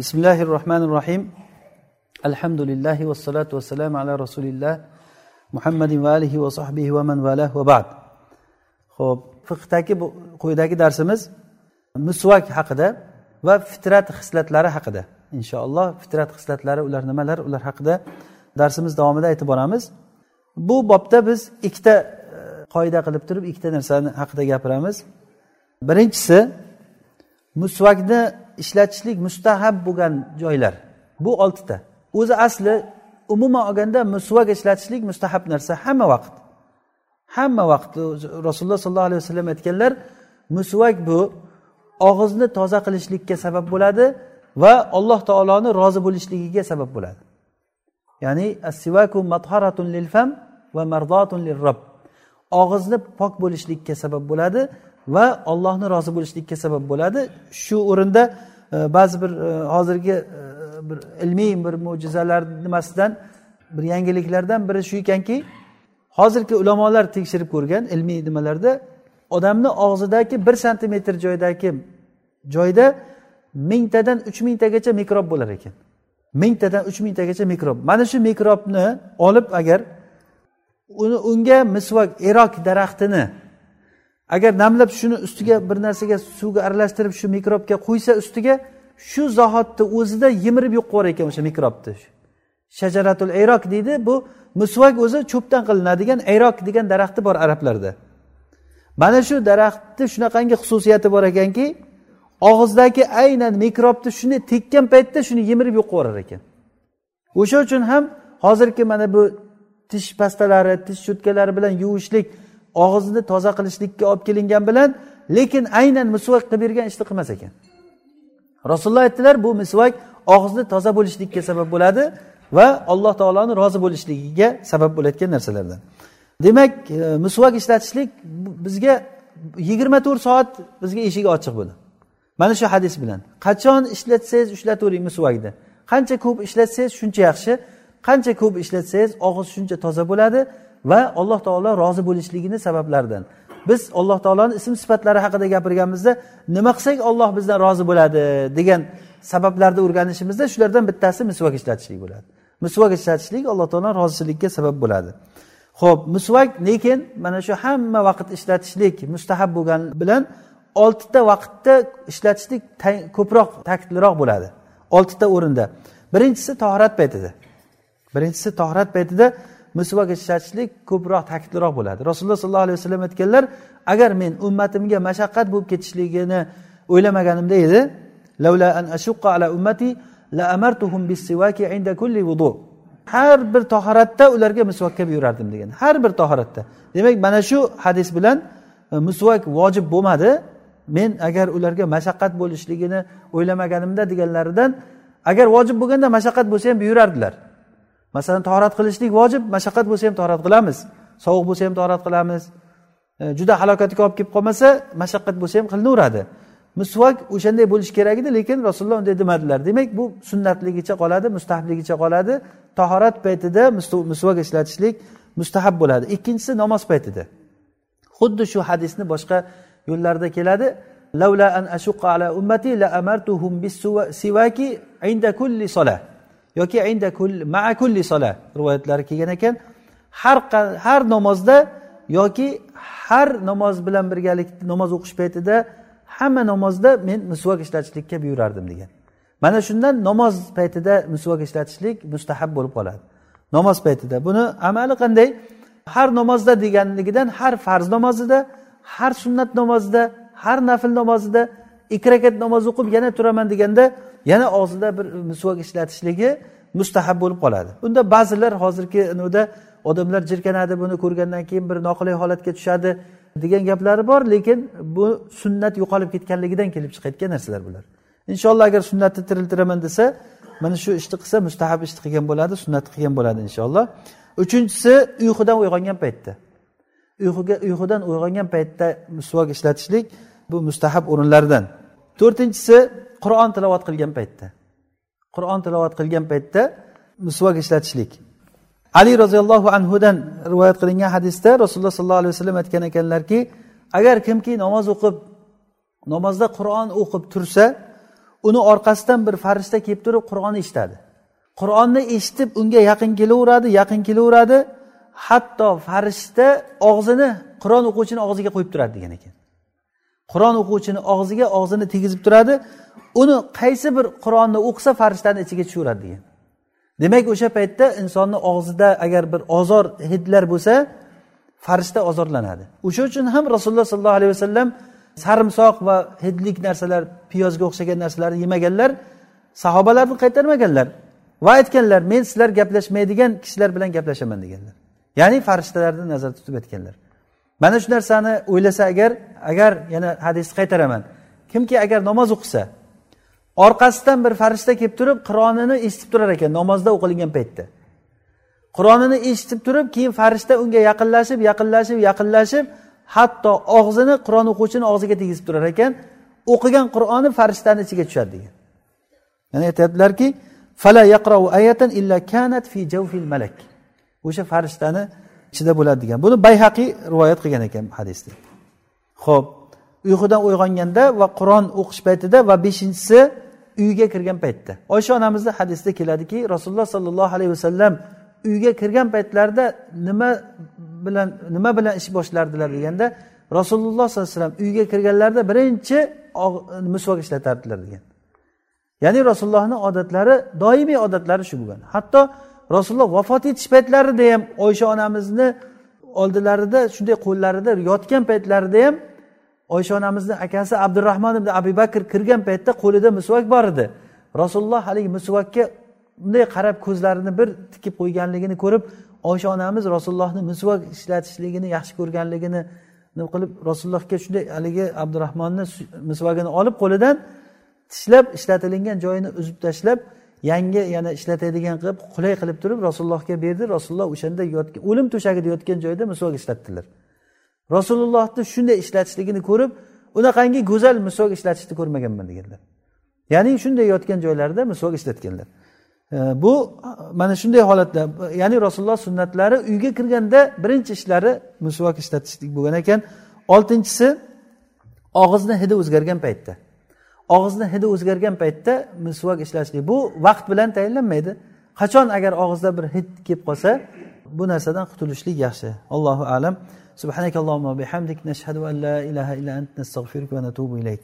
بسم الله الرحمن الرحيم الحمد لله والصلاة والسلام على رسول الله محمد وآله وصحبه ومن والاه وبعد ho'p fiqdagi quyidagi darsimiz musvak haqida va fitrat xislatlari haqida inshaalloh fitrat xislatlari ular nimalar ular haqida darsimiz davomida aytib boramiz bu bobda biz ikkita e, qoida qilib turib ikkita narsani haqida gapiramiz birinchisi musvakni ishlatishlik mustahab bo'lgan joylar. Bu oltita. O'zi asli umuman olganda musvak ishlatishlik mustahab narsa hamma vaqt. Hamma vaqt rasululloh sollallohu alayhi vasallam aytganlar musvak bu og'izni toza qilishlikka sabab bo'ladi va alloh taoloni rozi bo'lishligiga sabab bo'ladi. Ya'ni assivaku matharatun lil fam va mardotun lil rob og'izni pok bo'lishlikka sabab bo'ladi va ollohni rozi bo'lishlikka sabab bo'ladi. Shu o'rinda e, ba'zi bir e, hozirgi e, bir ilmiy bir mo'jizalar nimasidan bir yangiliklardan biri shu ekanki hozirgi ulamolar tekshirib ko'rgan ilmiy nimalarda odamni og'zidagi bir santimetr joydagi joyda mingtadan uch mingtagacha mikrob bo'lar ekan. Mingtadan uch mingtagacha mikrob. Mana shu mikrobni olib agar uni unga misvak erok daraxtini agar namlab shuni ustiga bir narsaga suvga aralashtirib shu mikrobga qo'ysa ustiga shu zahotni o'zida yimirib yo'q qilib ekan o'sha mikrobni. Shajaratul ayrok deydi bu musvak o'zi cho'pdan qilinadigan ayrok degan daraxti bor arablarda. Mana shu daraxtni shunaqangi xususiyati bor ekanki og'izdagi aynan mikrobni shunday tekkan paytda shuni yimirib yo'q qilib yuborar ekan. O'sha uchun ham hozirgi mana bu tish pastalari tish cho'tkalari bilan yuvishlik og'izni toza qilishlikka olib kelingan bilan lekin aynan misvak qilib bergan ishni qilmas ekan. Rasululloh aytdilar bu misvak og'izni toza bo'lishlikka sabab bo'ladi va alloh taoloni rozi bo'lishligiga sabab bo'layotgan narsalardan. Demak e, misvak ishlatishlik bizga yigirma to'rt soat bizga eshigi ochiq buni mana shu hadis bilan. Qachon ishlatsangiz ishlatavering misvakni. Qancha ko'p ishlatsangiz shuncha yaxshi. Qancha ko'p ishlatsangiz og'iz shuncha toza bo'ladi. Va alloh taolo rozi bo'lishligini sabablaridan biz alloh taoloni ism sifatlari haqida gapirganimizda nima qilsak olloh bizdan rozi bo'ladi degan sabablarni o'rganishimizda shulardan bittasi misvak ishlatishlik bo'ladi. Misvak ishlatishlik alloh taoloni rozichilikka sabab bo'ladi. Ho'p misvak lekin mana shu hamma vaqt ishlatishlik mustahab bo'lgani bilan oltita vaqtda ishlatishlik ko'proq ta'kidliroq bo'ladi. Oltita o'rinda. Birinchisi tohrat paytida. Birinchisi tohrat paytida misvak ishlatishlik ko'proq ta'kidliroq bo'ladi. Rasululloh sollallohu alayhi vasallam aytganlar agar men ummatimga mashaqqat bo'lib ketishligini o'ylamaganimda edi lavla an ashuqqa ala ummati la amartuhum bis-siwaki inda kulli vudu har bir tahoratda ularga misvakka buyurardim degan. Har bir tahoratda. Demak mana shu hadis bilan e, misvak vojib bo'lmadi. Men agar ularga mashaqqat bo'lishligini o'ylamaganimda deganlaridan agar vojib bo'lganda mashaqqat bo'lsa ham buyurardilar. Masalan torat qilishlik vojib mashaqqat bo'lsa ham torat qilamiz. Sovuq bo'lsa ham torat qilamiz. E, juda halokatga olib kelib qolmasa mashaqqat bo'lsa ham qilinaveradi. Misvak o'shanday bo'lishi kerak edi lekin rasululloh unday demadilar. Demak bu sunnatligicha qoladi mustahabligicha qoladi. Tahorat paytida misvak ishlatishlik mustahab bo'ladi. Ikkinchisi namoz paytida. Xuddi shu hadisni boshqa yo'llarda keladi. Lavla an ashuqqa ala ummati la amartuhum bis sivaki inda kulli solah. Yoki inda maa kulli sola rivoyatlari kelgan ekan. Har har namozda yoki har namoz bilan birgalikda namoz o'qish paytida hamma namozda men misvok ishlatishlikka buyurardim degan. Mana shundan namoz paytida misvok ishlatishlik mustahab bo'lib qoladi. Namoz paytida buni amali qanday? Har namozda deganligidan har farz namozida har sunnat namozida har nafl namozida ikki rakat namoz o'qib yana turaman deganda yana og'zida bir e, misvok ishlatishligi mustahab bo'lib qoladi. Unda ba'zilar hozirgi nida odamlar jirkanadi buni ko'rgandan keyin bir noqulay holatga tushadi degan gaplari bor lekin bu sunnat yo'qolib ketganligidan kelib chiqayotgan narsalar bular. Inshaalloh agar sunnatni tiriltiraman desa mana shu ishni qilsa mustahab ishni qilgan bo'ladi sunnatni qilgan bo'ladi inshaalloh. Uchinchisi uyqudan uyg'ongan paytda. Uyquga uyqudan uyg'ongan paytda misvok ishlatishlik bu mustahab o'rinlardan. To'rtinchisi qur'on tilovat qilgan paytda. Qur'on tilovat qilgan paytda misvak ishlatishlik. Ali roziyallohu anhudan rivoyat qilingan hadisda rasululloh sollallohu alayhi vasallam aytgan ekanlarki agar kimki namoz o'qib namozda qur'on o'qib tursa uni orqasidan bir farishta kelib turib qur'onni eshitadi. Qur'onni eshitib unga yaqin kelaveradi yaqin kelaveradi hatto farishta og'zini qur'on o'quvchini og'ziga qo'yib turadi degan ekan. Qur'on o'quvchini og'ziga og'zini tegizib turadi. Uni qaysi bir qur'onni o'qisa farishtani ichiga tushaveradi degan. Demak o'sha paytda insonni og'zida agar bir ozor hidlar bo'lsa farishta ozorlanadi. O'sha uchun ham rasululloh sollallohu alayhi vasallam sarimsoq va hidlik narsalar piyozga o'xshagan narsalarni yemaganlar sahobalarni qaytarmaganlar va aytganlar men sizlar gaplashmaydigan kishilar bilan gaplashaman deganlar. Ya'ni farishtalarni nazarda tutib aytganlar. Mana shu narsani o'ylasa agar agar yana hadisni qaytaraman. Kimki agar namoz o'qisa orqasidan bir farishta kelib turib qur'onini eshitib turar ekan namozda o'qilingan paytda. Qur'onini eshitib turib keyin farishta unga yaqinlashib yaqinlashib yaqinlashib hatto og'zini qur'on o'quvchini og'ziga tegizib turar ekan o'qigan qur'oni farishtani ichiga tushadi degan. Ya'ni aytyaptilarki fala yaqrau ayatan illa kanat fi malak. O'sha farishtani ichida bo'ladi degan. Buni bayhaqiy rivoyat qilgan ekan hadisni ho'p uyqudan uyg'onganda va qur'on o'qish paytida va beshinchisi uyga kirgan paytda. Oysha onamizni hadisida keladiki rasululloh sollallohu alayhi vasallam uyga kirgan paytlarida nima bilan nima bilan ish boshlardilar deganda rasululloh sollallohu alayhi vasallam uyga kirganlarida birinchi misvok ishlatardilar degan. Ya'ni rasulullohni odatlari doimiy odatlari shu bo'lgan. Hatto rasululloh vafot etish paytlarida ham oysha onamizni oldilarida shunday qo'llarida yotgan paytlarida ham oysha onamizni akasi abdurahmon ibn abu bakr kirgan paytda qo'lida misvak bor edi. Rasululloh haligi misvakka bunday qarab ko'zlarini bir tikib qo'yganligini ko'rib oysha onamiz rasulullohni misvak ishlatishligini yaxshi ko'rganligini nima qilib rasulullohga shunday haligi abdurahmonni misvagini olib qo'lidan tishlab ishlatilingan joyini uzib tashlab yangi yana ishlatadigan qilib qulay qilib turib rasulullohga berdi. Rasululloh o'shanda yotgan o'lim to'shagida yotgan joyda misvak ishlatdilar. Rasulullohni shunday ishlatishligini ko'rib unaqangi go'zal misvok ishlatishni ko'rmaganman deganlar. Ya'ni shunday yotgan joylarida misvok ishlatganlar. Bu mana shunday holatda ya'ni rasululloh sunnatlari uyga kirganda birinchi ishlari misvok ishlatishlik bo'lgan ekan. Oltinchisi og'izni hidi o'zgargan paytda. og'izni hidi o'zgargan paytda misvak ishlashlik. Bu vaqt bilan tayinlanmaydi. Qachon agar og'izda bir hid kelib qolsa bu narsadan qutulishlik yaxshi. Allohu alam. Subhanakallohumma bihamdik. Nashhadu an la ilaha illa ant. Nastag'firuka va natubu ilayk.